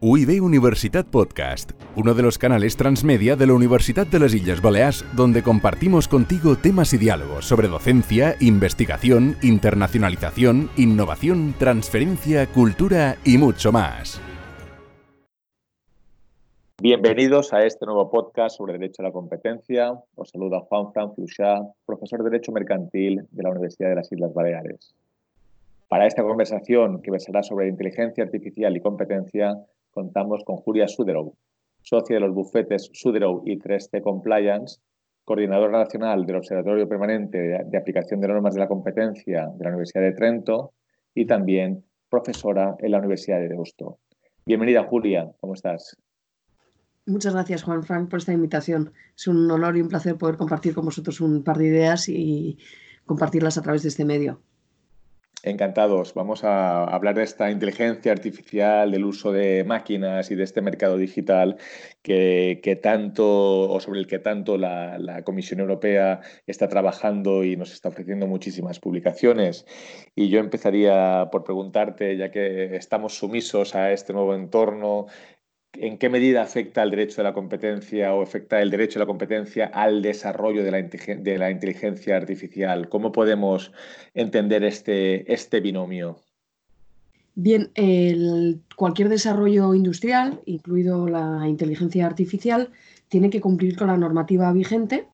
UIB Universitat Podcast, uno de los canales transmedia de la Universidad de las Islas Baleares, donde compartimos contigo temas y diálogos sobre docencia, investigación, internacionalización, innovación, transferencia, cultura y mucho más. Bienvenidos a este nuevo podcast sobre Derecho a la Competencia. Os saluda Juan Fran Fluchá, profesor de Derecho Mercantil de la Universidad de las Islas Baleares. Para esta conversación, que versará sobre inteligencia artificial y competencia, contamos con Julia Suderow, socia de los bufetes Suderow y 3C Compliance, coordinadora nacional del Observatorio Permanente de Aplicación de Normas de la Competencia de la Universidad de Trento y también profesora en la Universidad de Deusto. Bienvenida, Julia. ¿Cómo estás? Muchas gracias, Juan Frank, por esta invitación. Es un honor y un placer poder compartir con vosotros un par de ideas y compartirlas a través de este medio. Encantados. Vamos a hablar de esta inteligencia artificial, del uso de máquinas y de este mercado digital que, tanto o sobre el que tanto la, Comisión Europea está trabajando y nos está ofreciendo muchísimas publicaciones. Y yo empezaría por preguntarte, ya que estamos sumisos a este nuevo entorno, ¿En qué medida afecta el derecho de la competencia o afecta el derecho de la competencia al desarrollo de la, inteligencia artificial? ¿Cómo podemos entender este, este binomio? Bien, cualquier desarrollo industrial, incluido la inteligencia artificial, tiene que cumplir con la normativa vigente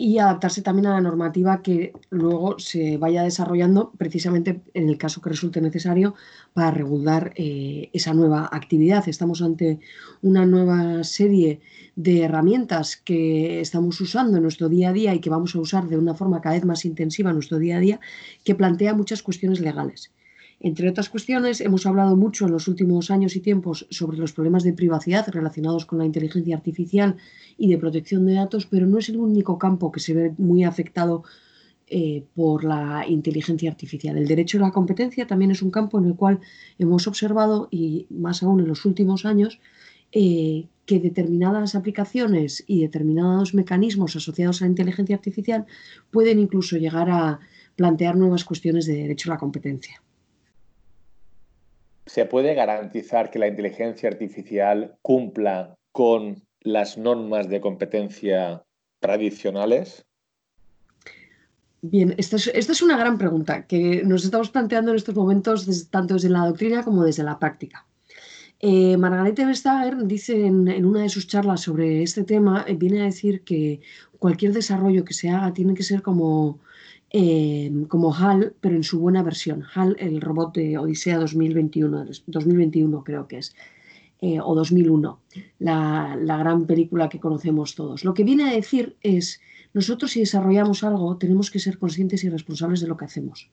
y adaptarse también a la normativa que luego se vaya desarrollando precisamente en el caso que resulte necesario para regular eh, esa nueva actividad. Estamos ante una nueva serie de herramientas que estamos usando en nuestro día a día y que vamos a usar de una forma cada vez más intensiva en nuestro día a día que plantea muchas cuestiones legales. Entre otras cuestiones, hemos hablado mucho en los últimos años y tiempos sobre los problemas de privacidad relacionados con la inteligencia artificial y de protección de datos, pero no es el único campo que se ve muy afectado eh, por la inteligencia artificial. El derecho a la competencia también es un campo en el cual hemos observado, y más aún en los últimos años, eh, que determinadas aplicaciones y determinados mecanismos asociados a la inteligencia artificial pueden incluso llegar a plantear nuevas cuestiones de derecho a la competencia. ¿Se puede garantizar que la inteligencia artificial cumpla con las normas de competencia tradicionales? Bien, esta es, una gran pregunta que nos estamos planteando en estos momentos tanto desde la doctrina como desde la práctica. Eh, Margarete Vestager dice en, una de sus charlas sobre este tema, eh, viene a decir que cualquier desarrollo que se haga tiene que ser como Em, como HAL, pero en su buena versión. HAL, el robot de Odisea 2021, 2021 creo que es, eh, o 2001, la, la, gran película que conocemos todos. Lo que viene a decir es, nosotros si desarrollamos algo tenemos que ser conscientes y responsables de lo que hacemos.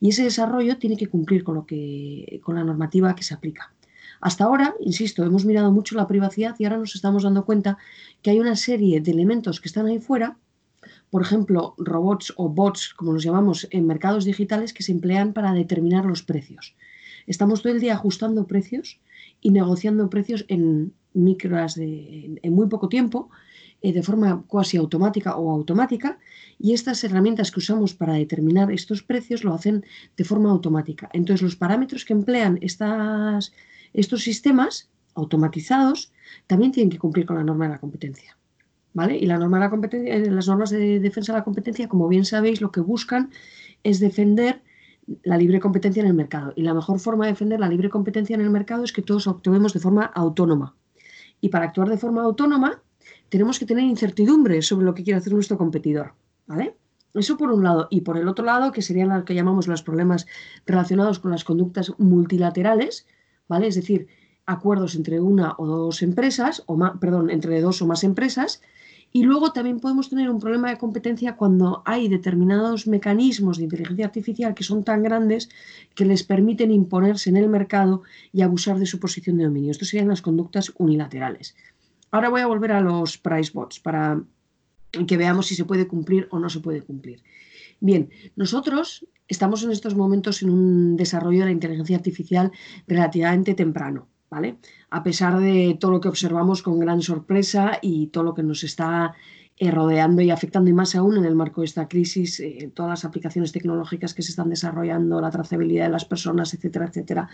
Y ese desarrollo tiene que cumplir con, lo que, con la normativa que se aplica. Hasta ahora, insisto, hemos mirado mucho la privacidad y ahora nos estamos dando cuenta que hay una serie de elementos que están ahí fuera por ejemplo, robots o bots, como los llamamos, en mercados digitales que se emplean para determinar los precios. Estamos todo el día ajustando precios y negociando precios en micras de, en muy poco tiempo, eh, de forma cuasi automática o automática, y estas herramientas que usamos para determinar estos precios lo hacen de forma automática. Entonces, los parámetros que emplean estas, estos sistemas automatizados también tienen que cumplir con la norma de la competencia. Y eh, las normas de defensa de la competencia, como bien sabéis, lo que buscan es defender la libre competencia en el mercado. Y la mejor forma de defender la libre competencia en el mercado es que todos actuemos de forma autónoma. Y para actuar de forma autónoma, tenemos que tener incertidumbre sobre lo que quiere hacer nuestro competidor. ¿Vale? Eso por un lado. Y por el otro lado, que serían lo que llamamos los problemas relacionados con las conductas multilaterales, ¿vale? Es decir, acuerdos entre una o dos empresas, o más, perdón, entre dos o más empresas, y luego también podemos tener un problema de competencia cuando hay determinados mecanismos de inteligencia artificial que son tan grandes que les permiten imponerse en el mercado y abusar de su posición de dominio. Esto serían las conductas unilaterales. Ahora voy a volver a los price bots para que veamos si se puede cumplir o no se puede cumplir. Bien, nosotros estamos en estos momentos en un desarrollo de la inteligencia artificial relativamente temprano. A pesar de todo lo que observamos con gran sorpresa y todo lo que nos está eh, rodeando y afectando, y más aún en el marco de esta crisis, eh, todas las aplicaciones tecnológicas que se están desarrollando, la trazabilidad de las personas, etcétera, etcétera.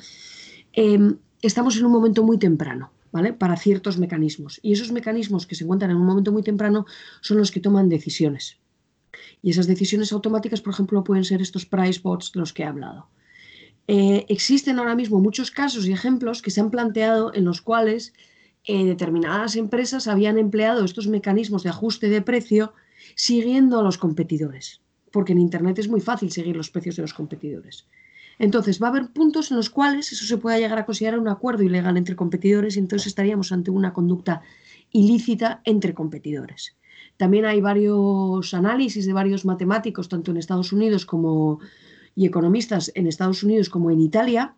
Em, estamos en un momento muy temprano, ¿vale? Para ciertos mecanismos. Y esos mecanismos que se encuentran en un momento muy temprano son los que toman decisiones. Y esas decisiones automáticas, por ejemplo, pueden ser estos price bots de los que he hablado. Eh, existen ahora mismo muchos casos y ejemplos que se han planteado en los cuales eh, determinadas empresas habían empleado estos mecanismos de ajuste de precio siguiendo a los competidores, porque en Internet es muy fácil seguir los precios de los competidores. Entonces, va a haber puntos en los cuales eso se pueda llegar a considerar un acuerdo ilegal entre competidores y entonces estaríamos ante una conducta ilícita entre competidores. También hay varios análisis de varios matemáticos, tanto en Estados Unidos como y economistas en Estados Unidos como en Italia,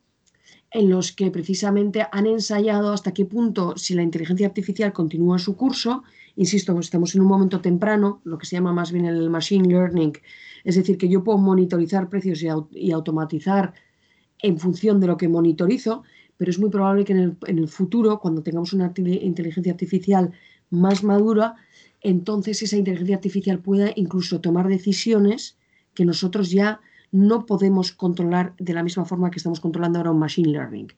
en los que precisamente han ensayado hasta qué punto, si la inteligencia artificial continúa su curso, insisto, estamos en un momento temprano, lo que se llama más bien el machine learning, es decir, que yo puedo monitorizar precios y, automatizar en función de lo que monitorizo, pero es muy probable que en el, en el futuro, cuando tengamos una inteligencia artificial más madura, entonces esa inteligencia artificial pueda incluso tomar decisiones que nosotros ya no podemos controlar de la misma forma que estamos controlando ahora un machine learning.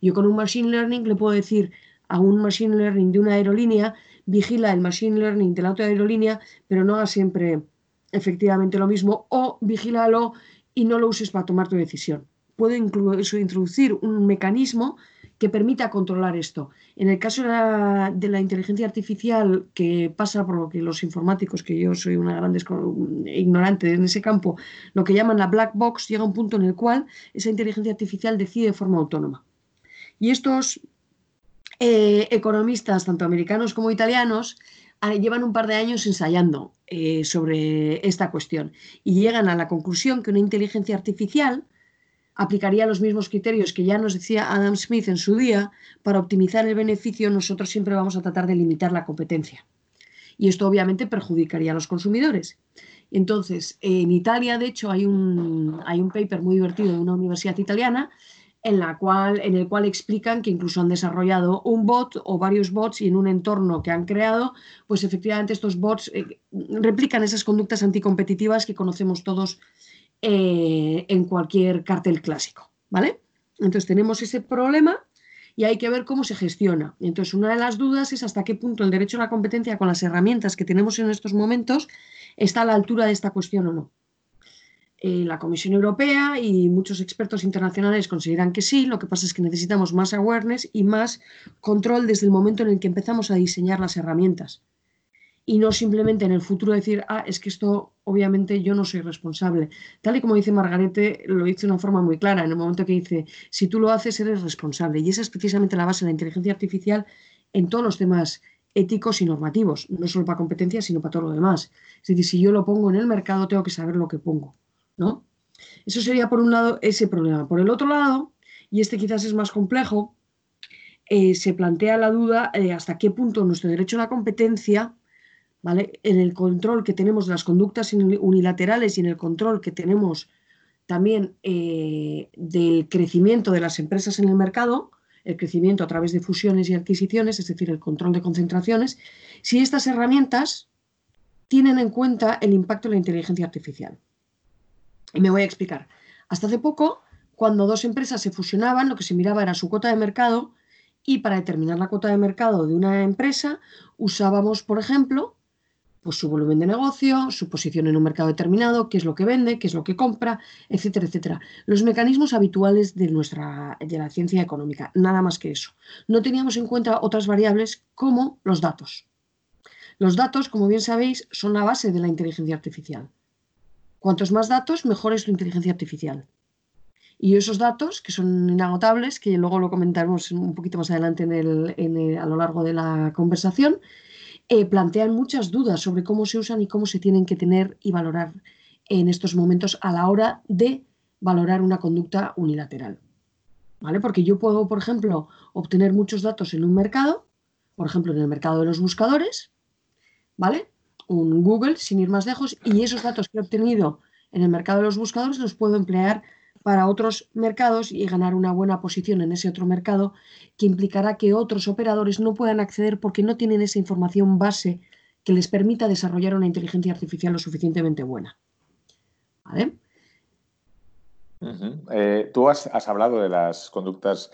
Yo con un machine learning le puedo decir a un machine learning de una aerolínea, vigila el machine learning de la otra aerolínea, pero no haga siempre efectivamente lo mismo, o vigílalo y no lo uses para tomar tu decisión. Puedo incluso introducir un mecanismo que permita controlar esto. En el caso de la, inteligencia artificial, que pasa por lo que los informáticos, que yo soy una gran ignorante en ese campo, lo que llaman la black box, llega un punto en el cual esa inteligencia artificial decide de forma autónoma. Y estos eh, economistas, tanto americanos como italianos, ah, llevan un par de años ensayando eh, sobre esta cuestión y llegan a la conclusión que una inteligencia artificial aplicaría los mismos criterios que ya nos decía Adam Smith en su día, para optimizar el beneficio nosotros siempre vamos a tratar de limitar la competencia. Y esto obviamente perjudicaría a los consumidores. Entonces, en Italia, de hecho, hay un, hay un paper muy divertido de una universidad italiana en, la cual, en el cual explican que incluso han desarrollado un bot o varios bots y en un entorno que han creado, pues efectivamente estos bots eh, replican esas conductas anticompetitivas que conocemos todos eh, en cualquier cartel clásico, ¿vale? Entonces tenemos ese problema y hay que ver cómo se gestiona. Entonces una de las dudas es hasta qué punto el derecho a la competencia con las herramientas que tenemos en estos momentos está a la altura de esta cuestión o no. Eh, la Comisión Europea y muchos expertos internacionales consideran que sí, lo que pasa es que necesitamos más awareness y más control desde el momento en el que empezamos a diseñar las herramientas y no simplemente en el futuro decir, ah, es que esto obviamente yo no soy responsable. Tal y como dice Margarete, lo dice de una forma muy clara, en el momento que dice, si tú lo haces, eres responsable. Y esa es precisamente la base de la inteligencia artificial en todos los temas éticos y normativos, no solo para competencia, sino para todo lo demás. Es decir, si yo lo pongo en el mercado, tengo que saber lo que pongo, ¿no? Eso sería por un lado ese problema. Por el otro lado, y este quizás es más complejo, eh, se plantea la duda de hasta qué punto nuestro derecho a la competencia en el control que tenemos de las conductas unilaterales y en el control que tenemos también eh, del crecimiento de las empresas en el mercado, el crecimiento a través de fusiones y adquisiciones, es decir, el control de concentraciones, si estas herramientas tienen en cuenta el impacto de la inteligencia artificial. Y me voy a explicar. Hasta hace poco, cuando dos empresas se fusionaban, lo que se miraba era su cuota de mercado y para determinar la cuota de mercado de una empresa usábamos, por ejemplo, pues su volumen de negocio, su posición en un mercado determinado, qué es lo que vende, qué es lo que compra, etcétera, etcétera. Los mecanismos habituales de nuestra de la ciencia económica, nada más que eso. No teníamos en cuenta otras variables como los datos. Los datos, como bien sabéis, son la base de la inteligencia artificial. Cuantos más datos, mejor es tu inteligencia artificial. Y esos datos, que son inagotables, que luego lo comentaremos un poquito más adelante a lo largo de la conversación, eh, plantean muchas dudas sobre cómo se usan y cómo se tienen que tener y valorar en estos momentos a la hora de valorar una conducta unilateral. ¿Vale? Porque yo puedo, por ejemplo, obtener muchos datos en un mercado, por ejemplo, en el mercado de los buscadores, ¿vale? Un Google, sin ir más lejos, y esos datos que he obtenido en el mercado de los buscadores los puedo emplear para otros mercados y ganar una buena posición en ese otro mercado, que implicará que otros operadores no puedan acceder porque no tienen esa información base que les permita desarrollar una inteligencia artificial lo suficientemente buena. Eh, tú has, hablado de las conductas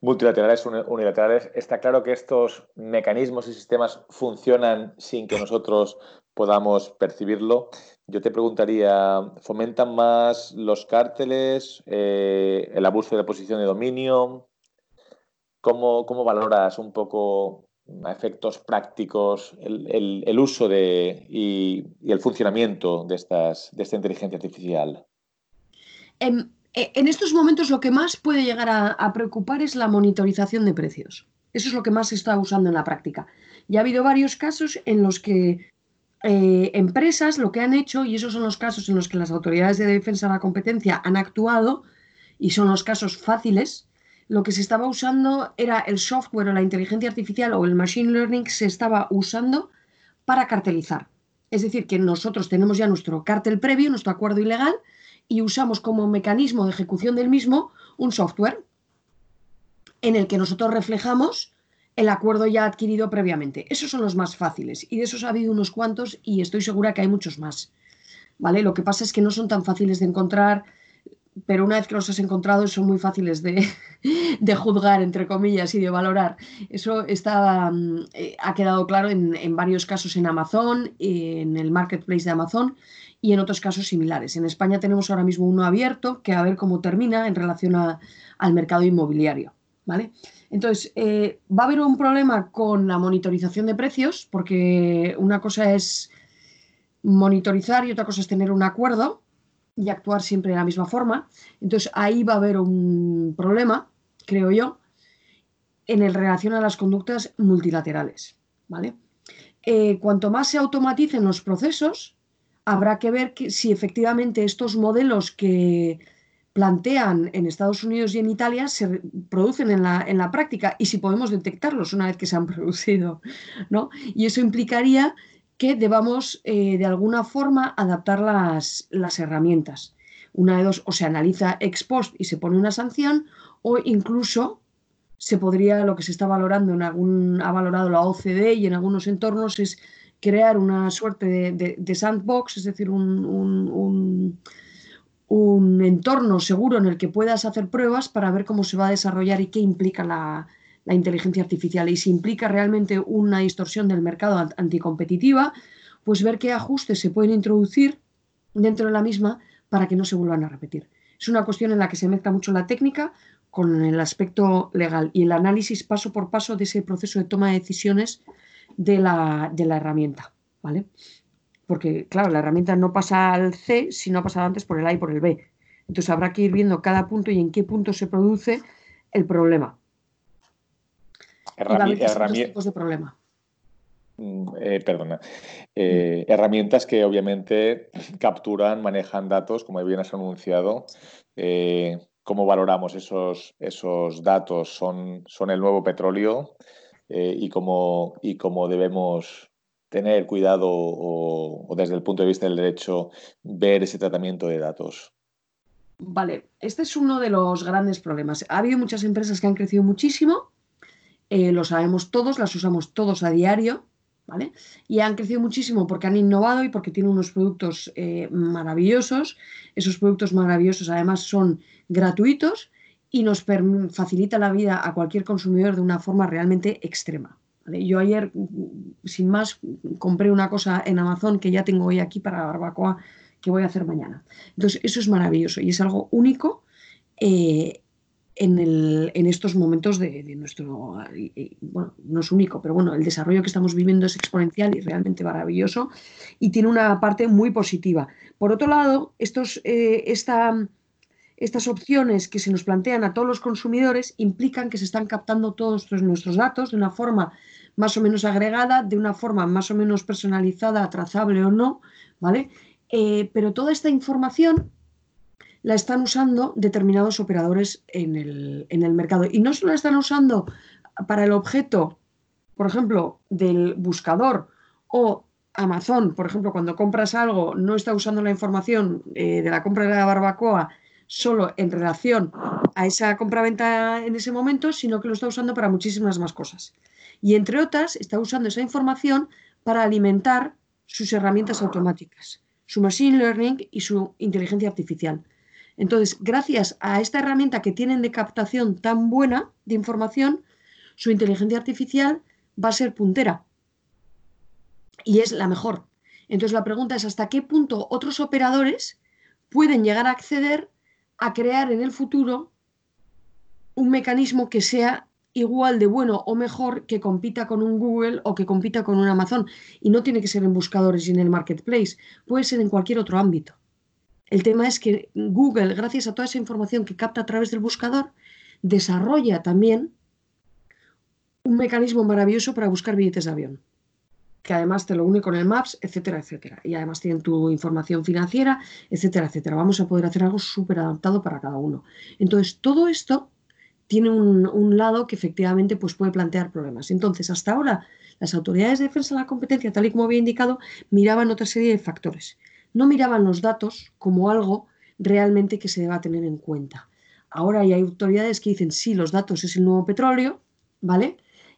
multilaterales, unilaterales. Está claro que estos mecanismos y sistemas funcionan sin que nosotros podamos percibirlo. Yo te preguntaría, ¿fomentan más los cárteles, eh, el abuso de posición de dominio? ¿Cómo, cómo valoras un poco a efectos prácticos el, uso de, y, el funcionamiento de, estas, de esta inteligencia artificial? En, en, estos momentos lo que más puede llegar a, preocupar es la monitorización de precios. Eso es lo que más se está usando en la práctica. Ya ha habido varios casos en los que eh, empresas lo que han hecho, y esos son los casos en los que las autoridades de defensa de la competencia han actuado, y son los casos fáciles, lo que se estaba usando era el software o la inteligencia artificial o el machine learning se estaba usando para cartelizar. Es decir, que nosotros tenemos ya nuestro cartel previo, nuestro acuerdo ilegal, y usamos como mecanismo de ejecución del mismo un software en el que nosotros reflejamos el acuerdo ya adquirido previamente. Esos son los más fáciles y de esos ha habido unos cuantos y estoy segura que hay muchos más. ¿Vale? Lo que pasa es que no son tan fáciles de encontrar, pero una vez que los has encontrado son muy fáciles de, juzgar, entre comillas, y de valorar. Eso está, mm, eh, ha quedado claro en, en, varios casos en Amazon, en el marketplace de Amazon y en otros casos similares. En España tenemos ahora mismo uno abierto que a ver cómo termina en relación al mercado inmobiliario. ¿vale? Entonces, eh, va a haber un problema con la monitorización de precios, porque una cosa es monitorizar y otra cosa es tener un acuerdo y actuar siempre de la misma forma. Entonces, ahí va a haber un problema, creo yo, en el relación a las conductas multilaterales. ¿vale? Eh, cuanto más se automaticen los procesos, habrá que ver si efectivamente estos modelos que plantean en Estados Unidos y en Italia se producen en la, en la práctica y si podemos detectarlos una vez que se han producido. ¿no? Y eso implicaría que debamos eh, de alguna forma adaptar las, las herramientas. Una de dos, o se analiza ex post y se pone una sanción, o incluso se podría, lo que se está valorando en algún, ha valorado la OCDE y en algunos entornos es crear una suerte de, sandbox, es decir, un entorno seguro en el que puedas hacer pruebas para ver cómo se va a desarrollar y qué implica la, inteligencia artificial. Y si implica realmente una distorsión del mercado anticompetitiva, pues ver qué ajustes se pueden introducir dentro de la misma para que no se vuelvan a repetir. Es una cuestión en la que se mezcla mucho la técnica con el aspecto legal y el análisis paso por paso de ese proceso de toma de decisiones de la, de la herramienta. ¿vale? Porque claro, la herramienta no pasa al C si no ha pasado antes por el A y por el B. Entonces habrá que ir viendo cada punto y en qué punto se produce el problema. tipos de problema. Mm, eh, perdona. Eh, herramientas que obviamente capturan, manejan datos, como bien has anunciado. Eh, ¿Cómo valoramos esos, esos datos? ¿Son, son el nuevo petróleo? y, cómo, y cómo debemos tener cuidado o, desde el punto de vista del derecho ver ese tratamiento de datos? Vale, este es uno de los grandes problemas. Ha habido muchas empresas que han crecido muchísimo, eh, lo sabemos todos, las usamos todos a diario, ¿vale? Y han crecido muchísimo porque han innovado y porque tienen unos productos eh, maravillosos. Esos productos maravillosos además son gratuitos y nos facilita la vida a cualquier consumidor de una forma realmente extrema. Yo ayer, sin más, compré una cosa en Amazon que ya tengo hoy aquí para barbacoa que voy a hacer mañana. Entonces, eso es maravilloso y es algo único eh, en, estos momentos de, nuestro... bueno, no es único, pero bueno, el desarrollo que estamos viviendo es exponencial y realmente maravilloso y tiene una parte muy positiva. Por otro lado, eh, estas opciones que se nos plantean a todos los consumidores implican que se están captando todos nuestros datos de una forma más o menos agregada, de una forma más o menos personalizada, trazable o no, ¿vale? Eh, pero toda esta información la están usando determinados operadores en el, mercado. Y no solo la están usando para el objeto, por ejemplo, del buscador o Amazon, por ejemplo, cuando compras algo, no está usando la información eh, de la compra de la barbacoa solo en relación a esa compra-venta en ese momento, sino que lo está usando para muchísimas más cosas y entre otras está usando esa información para alimentar sus herramientas automáticas, su machine learning y su inteligencia artificial. Entonces, gracias a esta herramienta que tienen de captación tan buena de información, su inteligencia artificial va a ser puntera. Y es la mejor. Entonces, la pregunta es hasta qué punto otros operadores pueden llegar a acceder a crear en el futuro un mecanismo que sea igual de bueno o mejor que compita con un Google o que compita con un Amazon. Y no tiene que ser en buscadores y en el marketplace, puede ser en cualquier otro ámbito. El tema es que Google, gracias a toda esa información que capta a través del buscador, desarrolla también un mecanismo maravilloso para buscar billetes de avión, que además te lo une con el Maps, etcétera, etcétera. Y además tienen tu información financiera, etcétera, etcétera. Vamos a poder hacer algo súper adaptado para cada uno. Entonces, todo esto tiene un, lado que efectivamente pues, puede plantear problemas. Entonces, hasta ahora, las autoridades de defensa de la competencia, tal y como había indicado, miraban otra serie de factores. No miraban los datos como algo realmente que se deba tener en cuenta. Ahora hay autoridades que dicen, sí, los datos es el nuevo petróleo, ¿vale?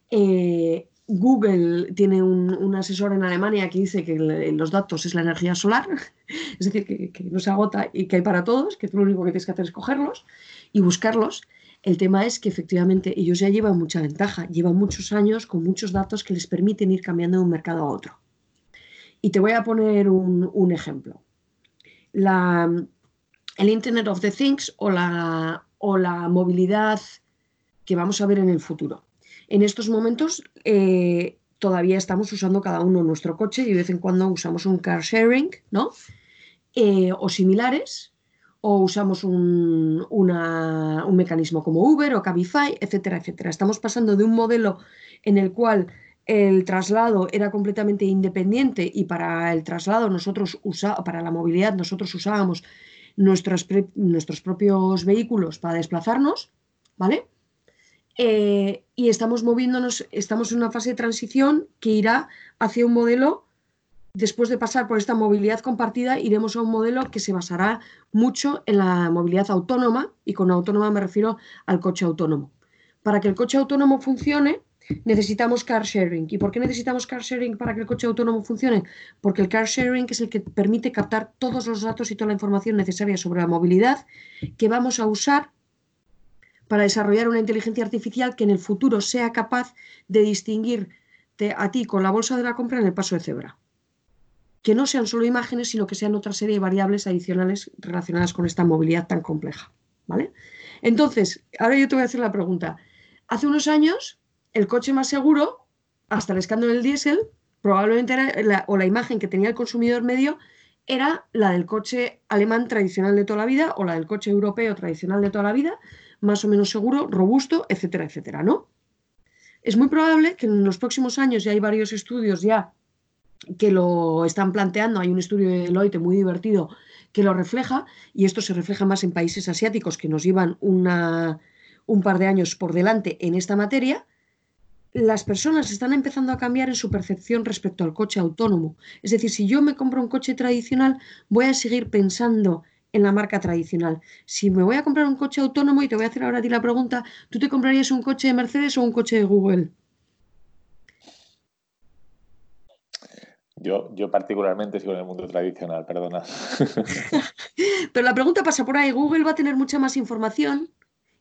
Eh, Google tiene un, asesor en Alemania que dice que los datos es la energía solar, es decir, que, no se agota y que hay para todos, que tú lo único que tienes que hacer es cogerlos y buscarlos. El tema es que efectivamente ellos ya llevan mucha ventaja, llevan muchos años con muchos datos que les permiten ir cambiando de un mercado a otro. Y te voy a poner un, ejemplo. el Internet of the Things o la, o la movilidad que vamos a ver en el futuro. En estos momentos eh, todavía estamos usando cada uno nuestro coche y de vez en cuando usamos un car sharing, ¿no? Eh, o similares, o usamos un, mecanismo como Uber o Cabify, etcétera, etcétera. Estamos pasando de un modelo en el cual el traslado era completamente independiente y para el traslado nosotros para la movilidad nosotros usábamos nuestros, nuestros propios vehículos para desplazarnos, ¿vale? Eh, y estamos moviéndonos, estamos en una fase de transición que irá hacia un modelo después de pasar por esta movilidad compartida, iremos a un modelo que se basará mucho en la movilidad autónoma, y con autónoma me refiero al coche autónomo. Para que el coche autónomo funcione, necesitamos car sharing. ¿Y por qué necesitamos car sharing para que el coche autónomo funcione? Porque el car sharing es el que permite captar todos los datos y toda la información necesaria sobre la movilidad que vamos a usar para desarrollar una inteligencia artificial que en el futuro sea capaz de distinguirte a ti con la bolsa de la compra en el paso de cebra que no sean solo imágenes, sino que sean otra serie de variables adicionales relacionadas con esta movilidad tan compleja. ¿vale? Entonces, ahora yo te voy a hacer la pregunta. Hace unos años, el coche más seguro, hasta el escándalo del diésel, probablemente era o la imagen que tenía el consumidor medio era la del coche alemán tradicional de toda la vida o la del coche europeo tradicional de toda la vida, más o menos seguro, robusto, etcétera, etcétera, ¿no? Es muy probable que en los próximos años, ya hay varios estudios ya que lo están planteando. Hay un estudio de Deloitte muy divertido que lo refleja y esto se refleja más en países asiáticos que nos llevan un par de años por delante en esta materia. Las personas están empezando a cambiar en su percepción respecto al coche autónomo. Es decir, si yo me compro un coche tradicional, voy a seguir pensando en la marca tradicional. Si me voy a comprar un coche autónomo, y te voy a hacer ahora a ti la pregunta, ¿tú te comprarías un coche de Mercedes o un coche de Google? Yo, yo particularmente sigo en el mundo tradicional, perdona. Pero la pregunta pasa por ahí. Google va a tener mucha más información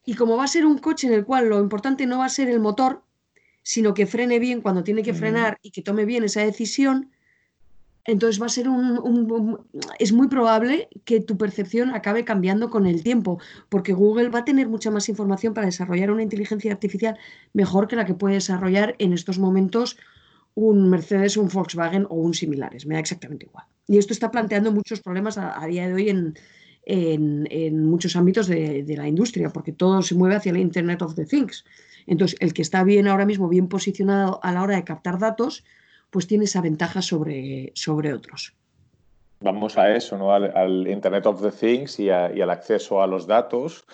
y como va a ser un coche en el cual lo importante no va a ser el motor, sino que frene bien cuando tiene que frenar y que tome bien esa decisión, entonces va a ser un, es muy probable que tu percepción acabe cambiando con el tiempo, porque Google va a tener mucha más información para desarrollar una inteligencia artificial mejor que la que puede desarrollar en estos momentos un Mercedes, un Volkswagen o un similares, me da exactamente igual. Y esto está planteando muchos problemas a, día de hoy en, muchos ámbitos de, la industria, porque todo se mueve hacia el Internet of the Things. Entonces, el que está bien ahora mismo, bien posicionado a la hora de captar datos, pues tiene esa ventaja sobre, sobre otros. Vamos a eso, ¿no? Al, Internet of the Things y, y al acceso a los datos.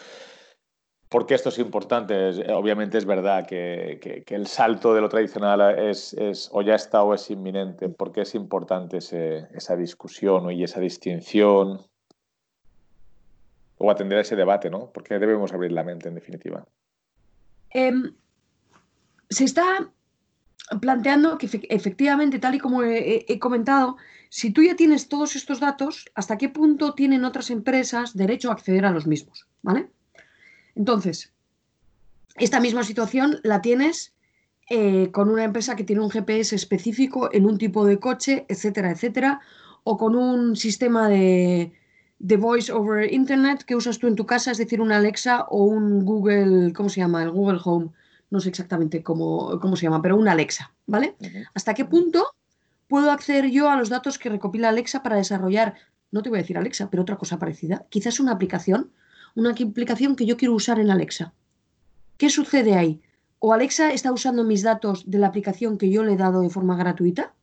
Porque esto es importante. obviamente es verdad que, el salto de lo tradicional es, o ya está o es inminente. porque es importante esa discusión y esa distinción? O atender a ese debate, ¿no? Porque debemos abrir la mente, en definitiva. Em, se está. Planteando que efectivamente, tal y como he, comentado, si tú ya tienes todos estos datos, ¿hasta qué punto tienen otras empresas derecho a acceder a los mismos? ¿Vale? Entonces, esta misma situación la tienes eh, con una empresa que tiene un GPS específico en un tipo de coche, etcétera, etcétera, o con un sistema de, de voice over internet que usas tú en tu casa, es decir, un Alexa o un Google, ¿cómo se llama? El Google Home no sé exactamente cómo, cómo se llama, pero una Alexa, ¿vale? ¿Hasta qué punto puedo acceder yo a los datos que recopila Alexa para desarrollar, no te voy a decir Alexa, pero otra cosa parecida? Quizás una aplicación, una aplicación que yo quiero usar en Alexa. ¿Qué sucede ahí? ¿O Alexa está usando mis datos de la aplicación que yo le he dado de forma gratuita?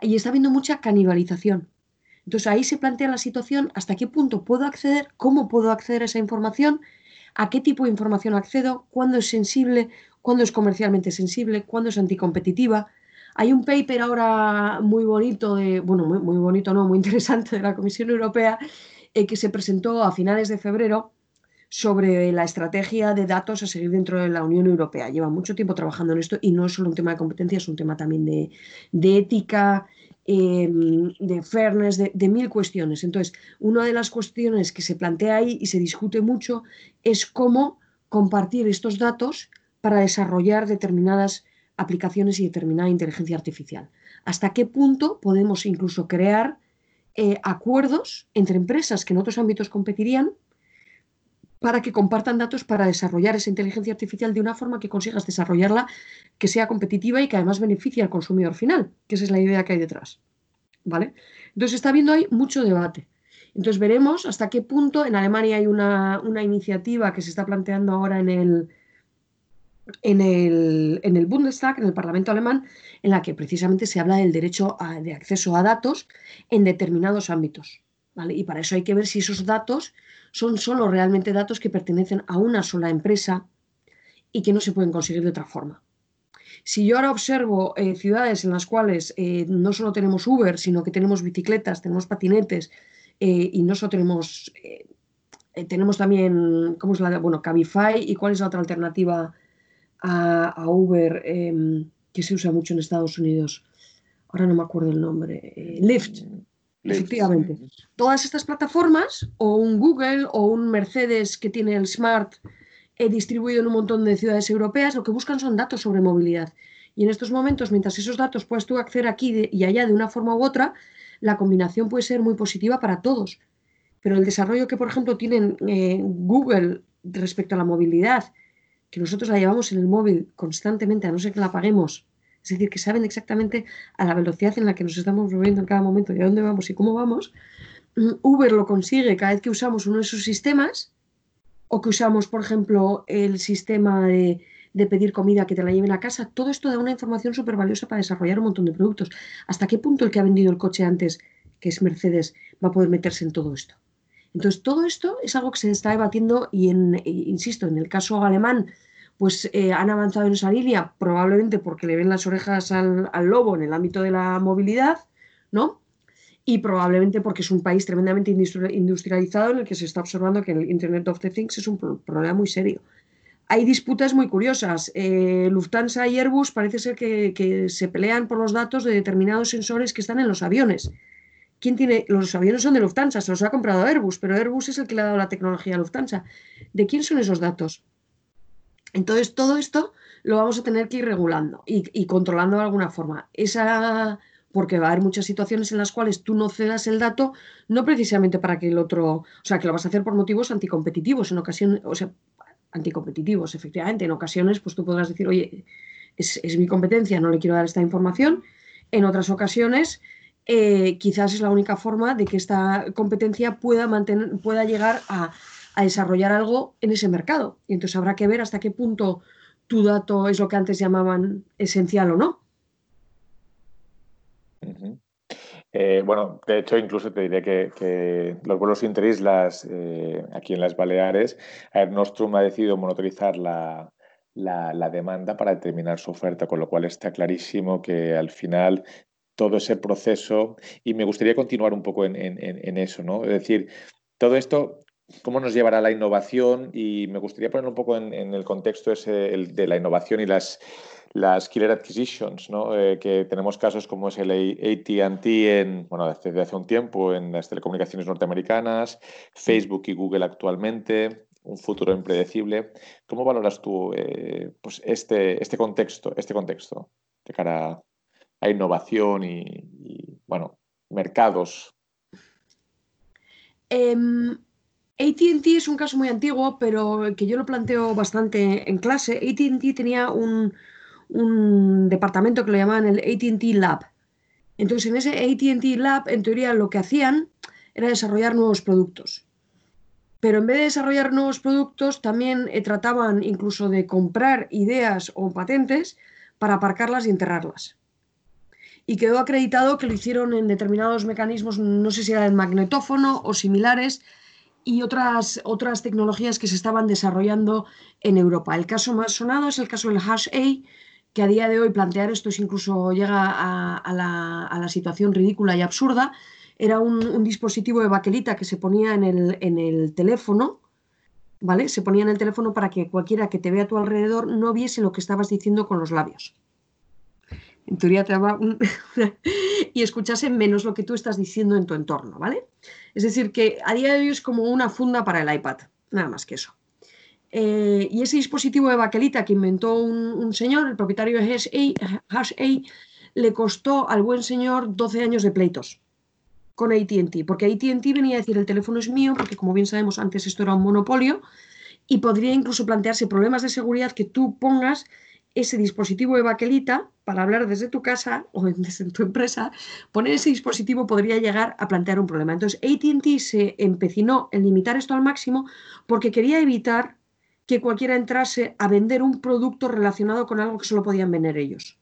Y está habiendo mucha canibalización. Entonces ahí se plantea la situación, hasta qué punto puedo acceder, cómo puedo acceder a esa información a qué tipo de información accedo, cuándo es sensible, cuándo es comercialmente sensible, cuándo es anticompetitiva. Hay un paper ahora muy bonito, de, bueno, muy, bonito, no, muy interesante de la Comisión Europea, eh, que se presentó a finales de febrero sobre la estrategia de datos a seguir dentro de la Unión Europea. Lleva mucho tiempo trabajando en esto y no es solo un tema de competencia, es un tema también de, de ética Em, de fairness, de, mil cuestiones. Entonces, una de las cuestiones que se plantea ahí y se discute mucho es cómo compartir estos datos para desarrollar determinadas aplicaciones y determinada inteligencia artificial. ¿Hasta qué punto podemos incluso crear eh, acuerdos entre empresas que en otros ámbitos competirían para que compartan datos para desarrollar esa inteligencia artificial de una forma que consigas desarrollarla que sea competitiva y que además beneficie al consumidor final, que esa es la idea que hay detrás. ¿Vale? Entonces está habiendo ahí mucho debate. Entonces veremos hasta qué punto en Alemania hay una, iniciativa que se está planteando ahora en el, en el, en el, Bundestag, en el Parlamento alemán, en la que precisamente se habla del derecho de acceso a datos en determinados ámbitos. ¿vale? Y para eso hay que ver si esos datos son solo realmente datos que pertenecen a una sola empresa y que no se pueden conseguir de otra forma. Si yo ahora observo eh, ciudades en las cuales eh, no solo tenemos Uber, sino que tenemos bicicletas, tenemos patinetes eh, y no solo tenemos, tenemos también, ¿cómo es la? Bueno, Cabify y cuál es la otra alternativa a, a Uber em, que se usa mucho en Estados Unidos. Ahora no me acuerdo el nombre. Lyft. Efectivamente. Todas estas plataformas, o un Google o un Mercedes que tiene el Smart eh, distribuido en un montón de ciudades europeas, lo que buscan son datos sobre movilidad. Y en estos momentos, mientras esos datos puedas tú acceder aquí y allá de una forma u otra, la combinación puede ser muy positiva para todos. Pero el desarrollo que, por ejemplo, tienen eh, Google respecto a la movilidad, que nosotros la llevamos en el móvil constantemente, a no ser que la paguemos, es decir, que saben exactamente a la velocidad en la que nos estamos moviendo en cada momento y a dónde vamos y cómo vamos. Mm, Uber lo consigue cada vez que usamos uno de sus sistemas o que usamos, por ejemplo, el sistema de, pedir comida que te la lleven a casa. Todo esto da una información súper valiosa para desarrollar un montón de productos. ¿Hasta qué punto el que ha vendido el coche antes, que es Mercedes, va a poder meterse en todo esto? Entonces, todo esto es algo que se está debatiendo y, en, insisto, en el caso alemán, pues eh, han avanzado en esa línea, probablemente porque le ven las orejas al, lobo en el ámbito de la movilidad, ¿no? Y probablemente porque es un país tremendamente industrializado en el que se está observando que el Internet of the Things es un problema muy serio. Hay disputas muy curiosas. Eh, Lufthansa y Airbus parece ser que, se pelean por los datos de determinados sensores que están en los aviones. ¿Quién tiene? Los aviones son de Lufthansa, se los ha comprado Airbus, pero Airbus es el que le ha dado la tecnología a Lufthansa. ¿De quién son esos datos? Entonces, todo esto lo vamos a tener que ir regulando y, controlando de alguna forma. Esa, porque va a haber muchas situaciones en las cuales tú no cedas el dato, no precisamente para que el otro, o sea, que lo vas a hacer por motivos anticompetitivos, en ocasiones, o sea, anticompetitivos, efectivamente, en ocasiones, pues tú podrás decir, oye, es, mi competencia, no le quiero dar esta información. En otras ocasiones, eh, quizás es la única forma de que esta competencia pueda, mantener, pueda llegar a a desarrollar algo en ese mercado. Y entonces habrá que ver hasta qué punto tu dato es lo que antes llamaban esencial o no. Eh, bueno, de hecho, incluso te diré que, los vuelos interislas eh, aquí en las Baleares, Air Nostrum ha decidido monitorizar la, demanda para determinar su oferta, con lo cual está clarísimo que al final todo ese proceso, y me gustaría continuar un poco en eso, ¿no? Es decir, todo esto cómo nos llevará la innovación y me gustaría poner un poco en, el contexto de la innovación y las, las killer acquisitions, ¿no? Eh, que tenemos casos como es el ATT en, bueno, desde hace un tiempo en las telecomunicaciones norteamericanas, Facebook y Google actualmente, un futuro impredecible. ¿Cómo valoras tú eh, pues este, este, contexto, este contexto de cara a innovación y, bueno, mercados? Em, ATT es un caso muy antiguo, pero que yo lo planteo bastante en clase. ATT tenía un, departamento que lo llamaban el ATT Lab. Entonces, en ese ATT Lab, en teoría, lo que hacían era desarrollar nuevos productos. Pero en vez de desarrollar nuevos productos, también eh, trataban incluso de comprar ideas o patentes para aparcarlas y enterrarlas. Y quedó acreditado que lo hicieron en determinados mecanismos, no sé si era el magnetófono o similares, y otras, otras tecnologías que se estaban desarrollando en Europa. El caso más sonado es el caso del Hash A, que a día de hoy plantear esto es incluso llega a, la, situación ridícula y absurda. Era un, dispositivo de baquelita que se ponía en el, en el, teléfono, ¿vale? Se ponía en el teléfono para que cualquiera que te vea a tu alrededor no viese lo que estabas diciendo con los labios. En teoría te daba y escuchase menos lo que tú estás diciendo en tu entorno, ¿vale? Es decir, que a día de hoy es como una funda para el iPad, nada más que eso. Eh, y ese dispositivo de baquelita que inventó un, señor, el propietario de Hash le costó al buen señor 12 años de pleitos con ATT, porque ATT venía a decir el teléfono es mío, porque como bien sabemos antes esto era un monopolio, y podría incluso plantearse problemas de seguridad que tú pongas ese dispositivo de baquelita para hablar desde tu casa o desde tu empresa, poner ese dispositivo podría llegar a plantear un problema. Entonces ATT se empecinó en limitar esto al máximo porque quería evitar que cualquiera entrase a vender un producto relacionado con algo que solo podían vender ellos.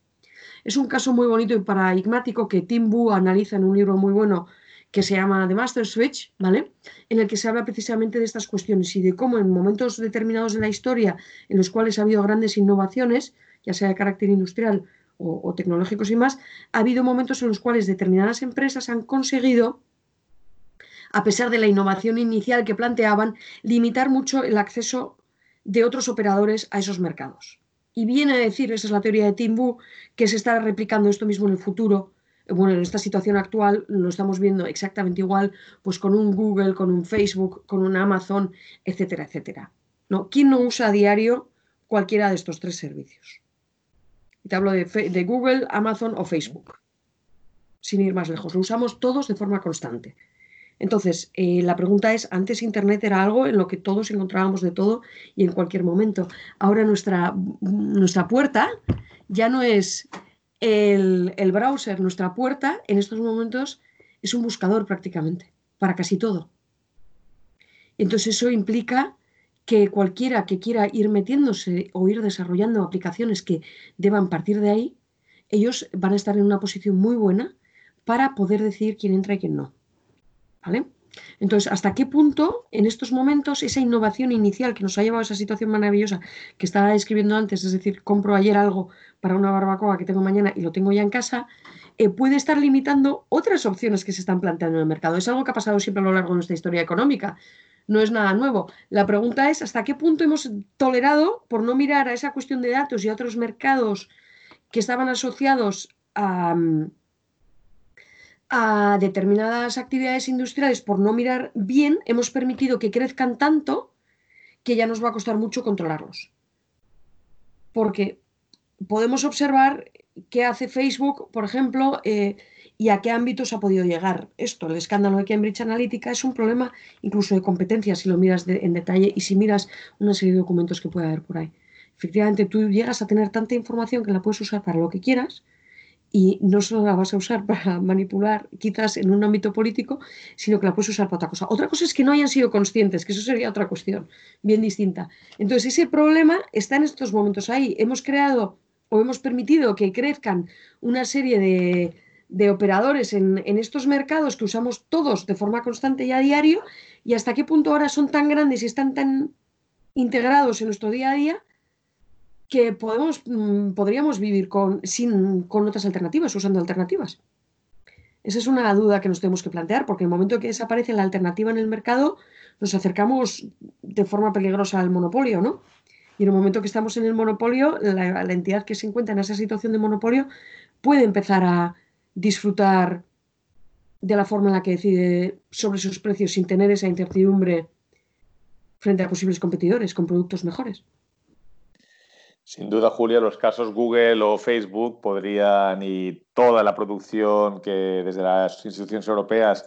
Es un caso muy bonito y paradigmático que Tim Wu analiza en un libro muy bueno que se llama The Master Switch, ¿vale? En el que se habla precisamente de estas cuestiones y de cómo en momentos determinados de la historia en los cuales ha habido grandes innovaciones, ya sea de carácter industrial o, o tecnológicos y más, ha habido momentos en los cuales determinadas empresas han conseguido a pesar de la innovación inicial que planteaban, limitar mucho el acceso de otros operadores a esos mercados. Y viene a decir, esa es la teoría de Timbu, que se está replicando esto mismo en el futuro. Bueno, en esta situación actual lo estamos viendo exactamente igual, pues con un Google, con un Facebook, con un Amazon, etcétera, etcétera. ¿No? ¿Quién no usa a diario cualquiera de estos tres servicios? te hablo de, Google, Amazon o Facebook. Sin ir más lejos, lo usamos todos de forma constante. Entonces, eh, la pregunta es, antes Internet era algo en lo que todos encontrábamos de todo y en cualquier momento. Ahora nuestra, nuestra puerta ya no es el, browser, nuestra puerta en estos momentos es un buscador prácticamente, para casi todo. Entonces eso implica que cualquiera que quiera ir metiéndose o ir desarrollando aplicaciones que deban partir de ahí, ellos van a estar en una posición muy buena para poder decidir quién entra y quién no. ¿Vale? Entonces, ¿hasta qué punto en estos momentos esa innovación inicial que nos ha llevado a esa situación maravillosa que estaba describiendo antes, es decir, compro ayer algo para una barbacoa que tengo mañana y lo tengo ya en casa, eh, puede estar limitando otras opciones que se están planteando en el mercado? Es algo que ha pasado siempre a lo largo de nuestra historia económica. No es nada nuevo. La pregunta es hasta qué punto hemos tolerado, por no mirar a esa cuestión de datos y a otros mercados que estaban asociados a, mm, a determinadas actividades industriales por no mirar bien, hemos permitido que crezcan tanto que ya nos va a costar mucho controlarlos. Porque podemos observar qué hace Facebook, por ejemplo, eh, y a qué ámbitos ha podido llegar esto. El escándalo de Cambridge Analytica es un problema incluso de competencia si lo miras en detalle y si miras una serie de documentos que puede haber por ahí. Efectivamente, tú llegas a tener tanta información que la puedes usar para lo que quieras, y no solo la vas a usar para manipular quizás en un ámbito político, sino que la puedes usar para otra cosa. Otra cosa es que no hayan sido conscientes, que eso sería otra cuestión bien distinta. Entonces, ese problema está en estos momentos ahí. Hemos creado o hemos permitido que crezcan una serie de, operadores en, en, estos mercados que usamos todos de forma constante y a diario, y hasta qué punto ahora son tan grandes y están tan integrados en nuestro día a día que podemos, mm, podríamos vivir con, sin, con otras alternativas, usando alternativas. Esa es una duda que nos tenemos que plantear, porque en el momento que desaparece la alternativa en el mercado, nos acercamos de forma peligrosa al monopolio, ¿no? Y en el momento que estamos en el monopolio, la, la entidad que se encuentra en esa situación de monopolio puede empezar a disfrutar de la forma en la que decide sobre sus precios sin tener esa incertidumbre frente a posibles competidores con productos mejores. Sin duda, Julia, los casos Google o Facebook podrían y toda la producción que desde las instituciones europeas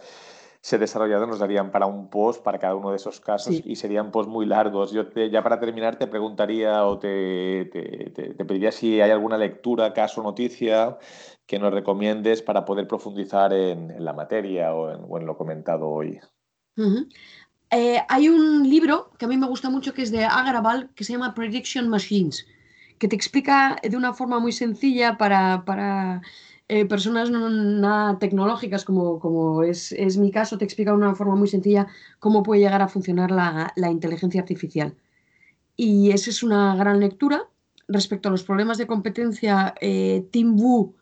se ha desarrollado nos darían para un post para cada uno de esos casos y serían posts muy largos. Yo ya para terminar te preguntaría o te, te, pediría si hay alguna lectura, caso, noticia que nos recomiendes para poder profundizar en, la materia o en, lo comentado hoy. Eh, hay un libro que a mí me gusta mucho que es de Agrabal que se llama Prediction Machines que te explica de una forma muy sencilla para, eh, personas no nada tecnológicas, como, como es, mi caso, te explica de una forma muy sencilla cómo puede llegar a funcionar la, inteligencia artificial. Y esa es una gran lectura. Respecto a los problemas de competencia, eh, Tim Wu,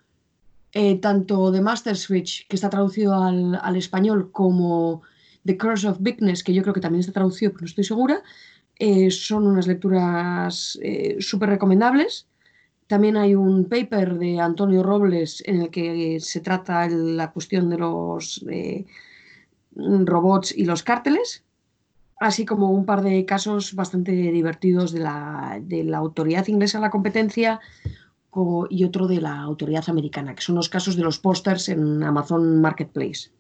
eh, tanto de Master Switch, que está traducido al, al, español, como The Curse of Bigness, que yo creo que también está traducido, pero no estoy segura, eh, son unas lecturas eh, súper recomendables. También hay un paper de Antonio Robles en el que se trata la cuestión de los eh, robots y los cárteles, así como un par de casos bastante divertidos de la, autoridad inglesa a la competencia y otro de la autoridad americana, que son los casos de los pósters en Amazon Marketplace.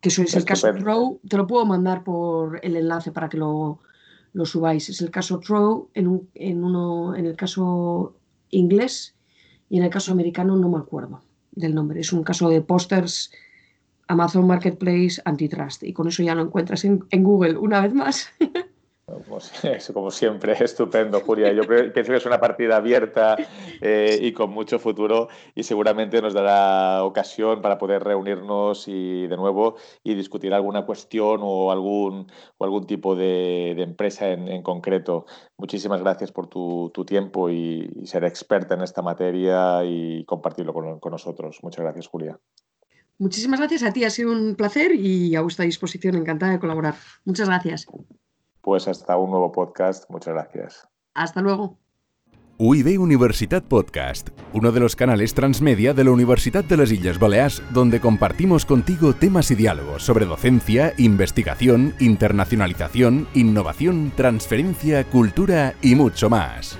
Que eso es el caso Pro. Te lo puedo mandar por el enlace para que lo, lo subáis. Es el caso Trow en, en, uno, en el caso inglés y en el caso americano no me acuerdo del nombre. Es un caso de pósters Amazon Marketplace Antitrust y con eso ya lo encuentras en, en Google una vez más. como siempre, estupendo, Julia. Yo pienso que es una partida abierta eh, y con mucho futuro y seguramente nos dará ocasión para poder reunirnos y de nuevo y discutir alguna cuestión o algún, o algún tipo de, empresa en, concreto. Muchísimas gracias por tu, tiempo y, ser experta en esta materia y compartirlo con, con nosotros. Muchas gracias, Julia. Muchísimas gracias a ti, ha sido un placer y a vuestra disposición, encantada de colaborar. Muchas gracias pues hasta un nuevo podcast. Muchas gracias. Hasta luego. UIB Universitat Podcast, uno de los canales transmedia de la Universidad de las Islas Baleares, donde compartimos contigo temas y diálogos sobre docencia, investigación, internacionalización, innovación, transferencia, cultura y mucho más.